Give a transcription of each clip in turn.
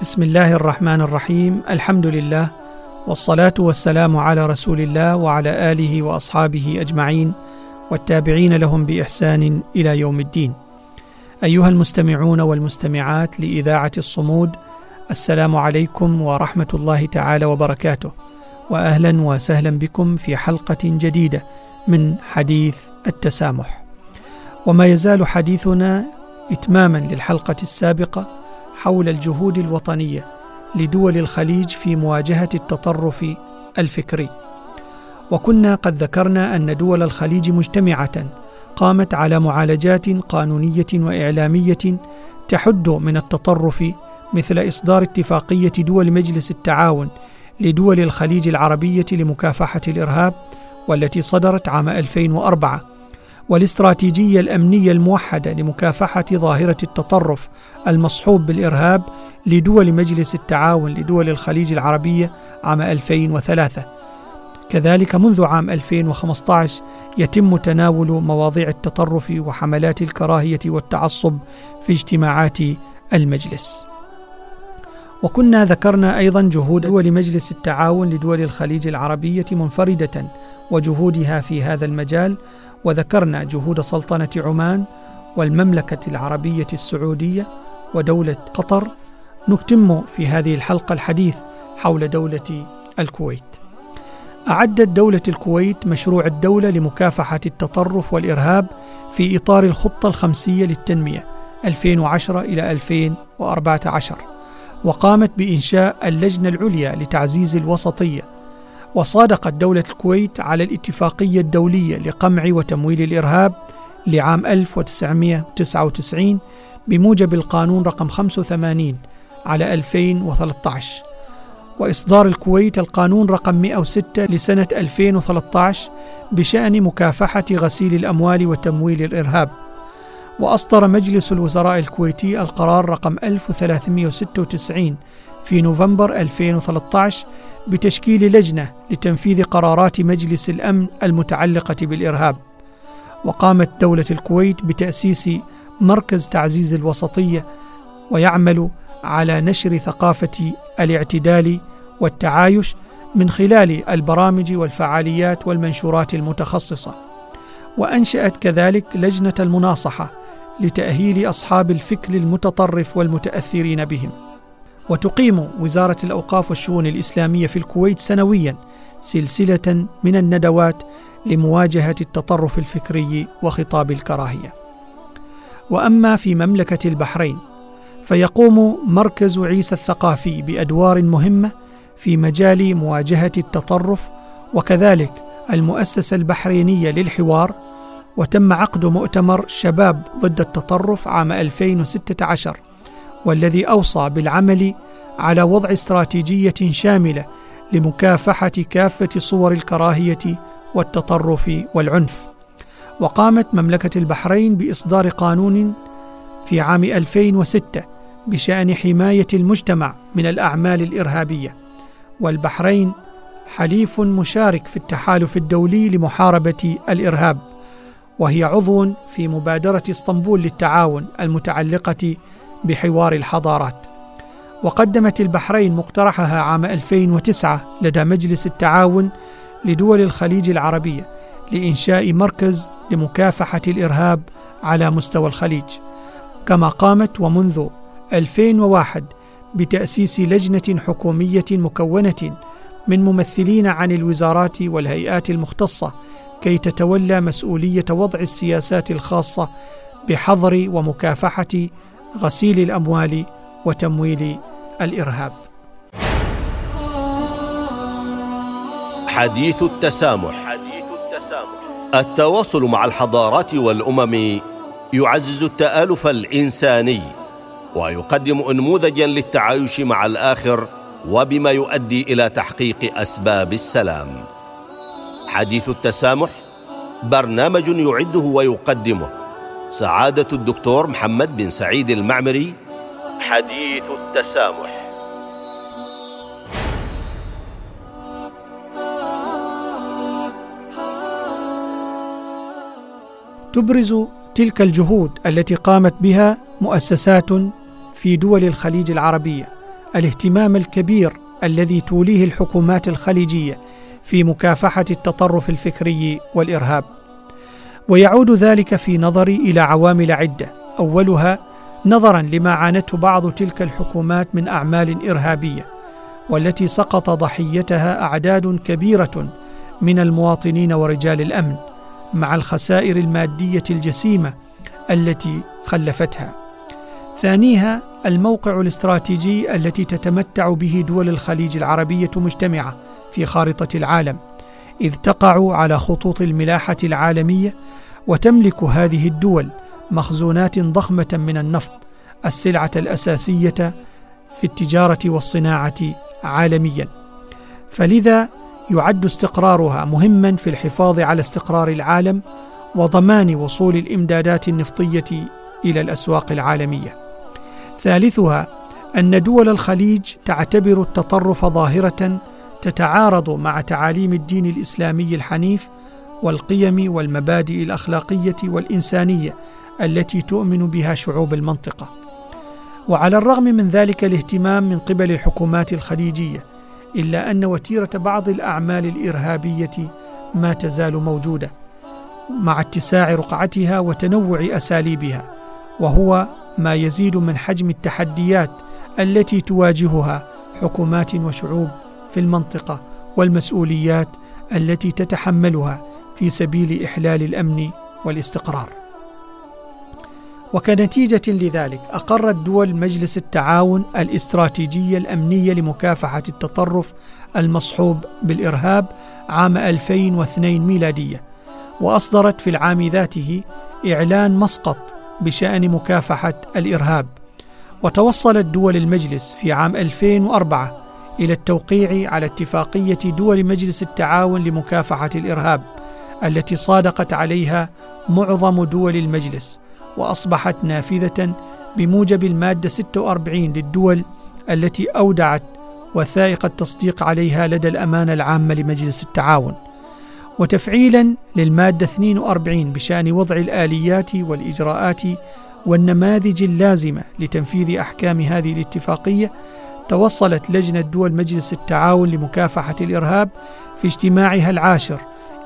بسم الله الرحمن الرحيم الحمد لله والصلاه والسلام على رسول الله وعلى اله واصحابه اجمعين والتابعين لهم باحسان إلى يوم الدين ايها المستمعون والمستمعات لاذاعه الصمود السلام عليكم ورحمه الله تعالى وبركاته واهلا وسهلا بكم في حلقه جديده من حديث التسامح وما يزال حديثنا اتماما للحلقه السابقه حول الجهود الوطنية لدول الخليج في مواجهة التطرف الفكري. وكنا قد ذكرنا أن دول الخليج مجتمعة قامت على معالجات قانونية وإعلامية تحد من التطرف مثل إصدار اتفاقية دول مجلس التعاون لدول الخليج العربية لمكافحة الإرهاب والتي صدرت عام 2004 والاستراتيجية الأمنية الموحدة لمكافحة ظاهرة التطرف المصحوب بالإرهاب لدول مجلس التعاون لدول الخليج العربية عام 2003 كذلك منذ عام 2015 يتم تناول مواضيع التطرف وحملات الكراهية والتعصب في اجتماعات المجلس. وكنا ذكرنا أيضا جهود دول مجلس التعاون لدول الخليج العربية منفردة وجهودها في هذا المجال وذكرنا جهود سلطنة عمان والمملكة العربية السعودية ودولة قطر نتم في هذه الحلقة الحديث حول دولة الكويت. أعدت دولة الكويت مشروع الدولة لمكافحة التطرف والإرهاب في إطار الخطة الخمسية للتنمية 2010 إلى 2014 وقامت بإنشاء اللجنة العليا لتعزيز الوسطية وصادقت دولة الكويت على الاتفاقية الدولية لقمع وتمويل الإرهاب لعام 1999 بموجب القانون رقم 85 على 2013 وإصدار الكويت القانون رقم 106 لسنة 2013 بشأن مكافحة غسيل الأموال وتمويل الإرهاب. وأصدر مجلس الوزراء الكويتي القرار رقم 1396 في نوفمبر 2013 بتشكيل لجنة لتنفيذ قرارات مجلس الأمن المتعلقة بالإرهاب وقامت دولة الكويت بتأسيس مركز تعزيز الوسطية ويعمل على نشر ثقافة الاعتدال والتعايش من خلال البرامج والفعاليات والمنشورات المتخصصة. وأنشأت كذلك لجنة المناصحة لتأهيل أصحاب الفكر المتطرف والمتأثرين بهم. وتقيم وزارة الأوقاف والشؤون الإسلامية في الكويت سنويا سلسلة من الندوات لمواجهة التطرف الفكري وخطاب الكراهية. وأما في مملكة البحرين فيقوم مركز عيسى الثقافي بأدوار مهمة في مجال مواجهة التطرف وكذلك المؤسسة البحرينية للحوار وتم عقد مؤتمر شباب ضد التطرف عام 2016 والذي أوصى بالعمل على وضع استراتيجية شاملة لمكافحة كافة صور الكراهية والتطرف والعنف. وقامت مملكة البحرين بإصدار قانون في عام 2006 بشأن حماية المجتمع من الأعمال الإرهابية والبحرين حليف مشارك في التحالف الدولي لمحاربة الإرهاب وهي عضو في مبادرة اسطنبول للتعاون المتعلقة بحوار الحضارات. وقدمت البحرين مقترحها عام 2009 لدى مجلس التعاون لدول الخليج العربية لإنشاء مركز لمكافحة الإرهاب على مستوى الخليج. كما قامت ومنذ 2001 بتأسيس لجنة حكومية مكونة من ممثلين عن الوزارات والهيئات المختصة كي تتولى مسؤولية وضع السياسات الخاصة بحظر ومكافحة غسيل الأموال وتمويل الإرهاب. حديث التسامح. حديث التسامح. التواصل مع الحضارات والأمم يعزز التآلف الإنساني ويقدم انموذجا للتعايش مع الآخر وبما يؤدي إلى تحقيق أسباب السلام. حديث التسامح برنامج يعده ويقدمه سعادة الدكتور محمد بن سعيد المعمري. حديث التسامح. تبرز تلك الجهود التي قامت بها مؤسسات في دول الخليج العربية. الاهتمام الكبير الذي توليه الحكومات الخليجية في مكافحة التطرف الفكري والإرهاب. ويعود ذلك في نظري إلى عوامل عدة. أولها نظرا لما عانته بعض تلك الحكومات من أعمال إرهابية والتي سقط ضحيتها أعداد كبيرة من المواطنين ورجال الأمن مع الخسائر المادية الجسيمة التي خلفتها. ثانيها الموقع الاستراتيجي التي تتمتع به دول الخليج العربية مجتمعة في خارطة العالم. إذ تقع على خطوط الملاحة العالمية وتملك هذه الدول مخزونات ضخمة من النفط السلعة الأساسية في التجارة والصناعة عالميا. فلذا يعد استقرارها مهما في الحفاظ على استقرار العالم وضمان وصول الإمدادات النفطية إلى الأسواق العالمية. ثالثها أن دول الخليج تعتبر التطرف ظاهرة تتعارض مع تعاليم الدين الإسلامي الحنيف والقيم والمبادئ الأخلاقية والإنسانية التي تؤمن بها شعوب المنطقة. وعلى الرغم من ذلك الاهتمام من قبل الحكومات الخليجية إلا أن وتيرة بعض الأعمال الإرهابية ما تزال موجودة مع اتساع رقعتها وتنوع أساليبها وهو ما يزيد من حجم التحديات التي تواجهها حكومات وشعوب في المنطقة والمسؤوليات التي تتحملها في سبيل إحلال الأمن والاستقرار. وكنتيجة لذلك أقرت دول مجلس التعاون الاستراتيجية الأمنية لمكافحة التطرف المصحوب بالإرهاب عام 2002 ميلادية وأصدرت في العام ذاته إعلان مسقط بشأن مكافحة الإرهاب. وتوصلت دول المجلس في عام 2004 إلى التوقيع على اتفاقية دول مجلس التعاون لمكافحة الإرهاب التي صادقت عليها معظم دول المجلس وأصبحت نافذة بموجب المادة 46 للدول التي أودعت وثائق التصديق عليها لدى الأمانة العامة لمجلس التعاون. وتفعيلا للمادة 42 بشأن وضع الآليات والإجراءات والنماذج اللازمة لتنفيذ أحكام هذه الاتفاقية توصلت لجنة دول مجلس التعاون لمكافحة الإرهاب في اجتماعها العاشر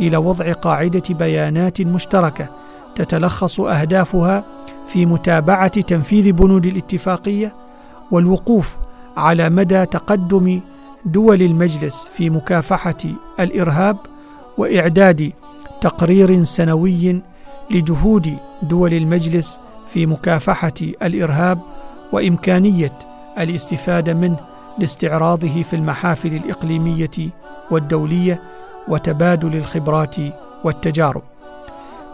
إلى وضع قاعدة بيانات مشتركة تتلخص أهدافها في متابعة تنفيذ بنود الاتفاقية والوقوف على مدى تقدم دول المجلس في مكافحة الإرهاب وإعداد تقرير سنوي لجهود دول المجلس في مكافحة الإرهاب وإمكانية الاستفادة منه لاستعراضه في المحافل الإقليمية والدولية وتبادل الخبرات والتجارب.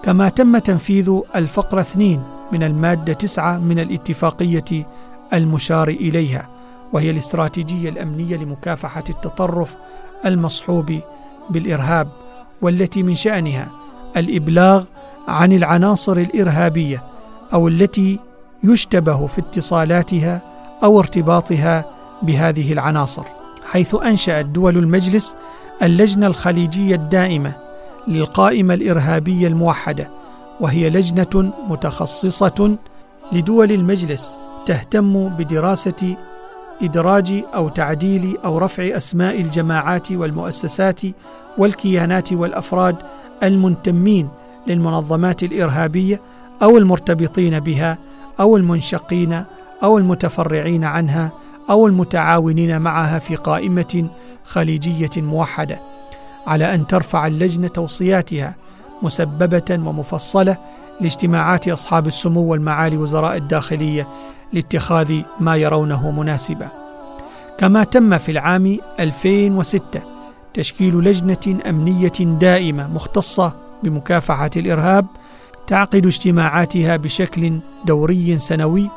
كما تم تنفيذ الفقرة 2 من المادة 9 من الاتفاقية المشار إليها وهي الاستراتيجية الأمنية لمكافحة التطرف المصحوب بالإرهاب والتي من شأنها الإبلاغ عن العناصر الإرهابية أو التي يشتبه في اتصالاتها أو ارتباطها بهذه العناصر حيث أنشأت دول المجلس اللجنة الخليجية الدائمة للقائمة الإرهابية الموحدة وهي لجنة متخصصة لدول المجلس تهتم بدراسة إدراج أو تعديل أو رفع أسماء الجماعات والمؤسسات والكيانات والأفراد المنتمين للمنظمات الإرهابية أو المرتبطين بها أو المنشقين أو المتفرعين عنها أو المتعاونين معها في قائمة خليجية موحدة على أن ترفع اللجنة توصياتها مسببة ومفصلة لاجتماعات أصحاب السمو والمعالي وزراء الداخلية لاتخاذ ما يرونه مناسبا. كما تم في العام 2006 تشكيل لجنة أمنية دائمة مختصة بمكافحة الإرهاب تعقد اجتماعاتها بشكل دوري سنوي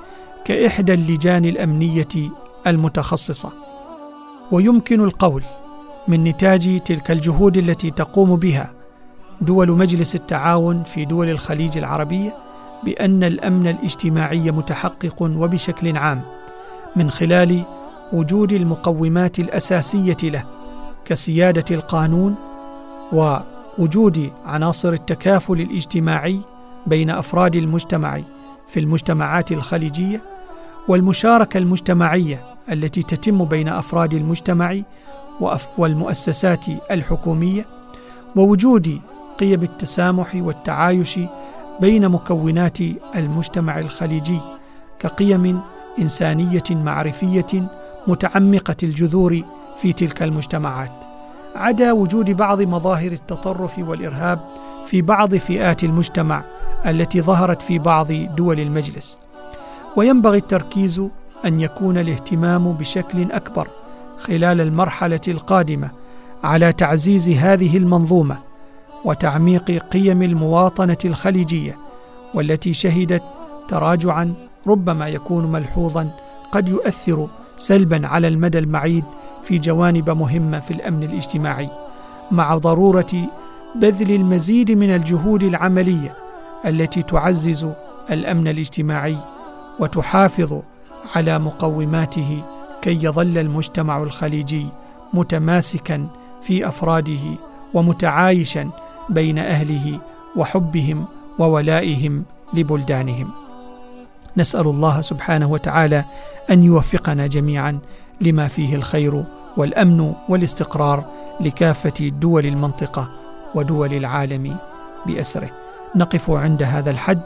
كإحدى اللجان الأمنية المتخصصة. ويمكن القول من نتاج تلك الجهود التي تقوم بها دول مجلس التعاون في دول الخليج العربيه بأن الأمن الاجتماعي متحقق وبشكل عام من خلال وجود المقومات الأساسية له كسيادة القانون ووجود عناصر التكافل الاجتماعي بين أفراد المجتمع في المجتمعات الخليجية والمشاركة المجتمعية التي تتم بين أفراد المجتمع والمؤسسات الحكومية ووجود قيم التسامح والتعايش بين مكونات المجتمع الخليجي كقيم إنسانية معرفية متعمقة الجذور في تلك المجتمعات عدا وجود بعض مظاهر التطرف والإرهاب في بعض فئات المجتمع التي ظهرت في بعض دول المجلس. وينبغي التركيز أن يكون الاهتمام بشكل أكبر خلال المرحلة القادمة على تعزيز هذه المنظومة وتعميق قيم المواطنة الخليجية والتي شهدت تراجعا ربما يكون ملحوظا قد يؤثر سلبا على المدى المعيد في جوانب مهمة في الأمن الاجتماعي مع ضرورة بذل المزيد من الجهود العملية التي تعزز الأمن الاجتماعي وتحافظ على مقوماته كي يظل المجتمع الخليجي متماسكا في أفراده ومتعايشا بين أهله وحبهم وولائهم لبلدانهم. نسأل الله سبحانه وتعالى أن يوفقنا جميعا لما فيه الخير والأمن والاستقرار لكافة دول المنطقة ودول العالم بأسره. نقف عند هذا الحد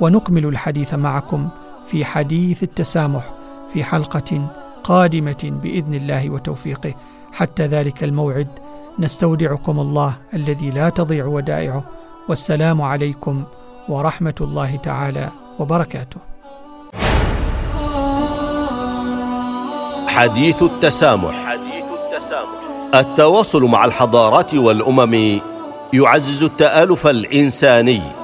ونكمل الحديث معكم في حديث التسامح في حلقة قادمة بإذن الله وتوفيقه. حتى ذلك الموعد نستودعكم الله الذي لا تضيع ودائعه. والسلام عليكم ورحمة الله تعالى وبركاته. حديث التسامح. حديث التسامح التواصل مع الحضارات والأمم يعزز التآلف الإنساني.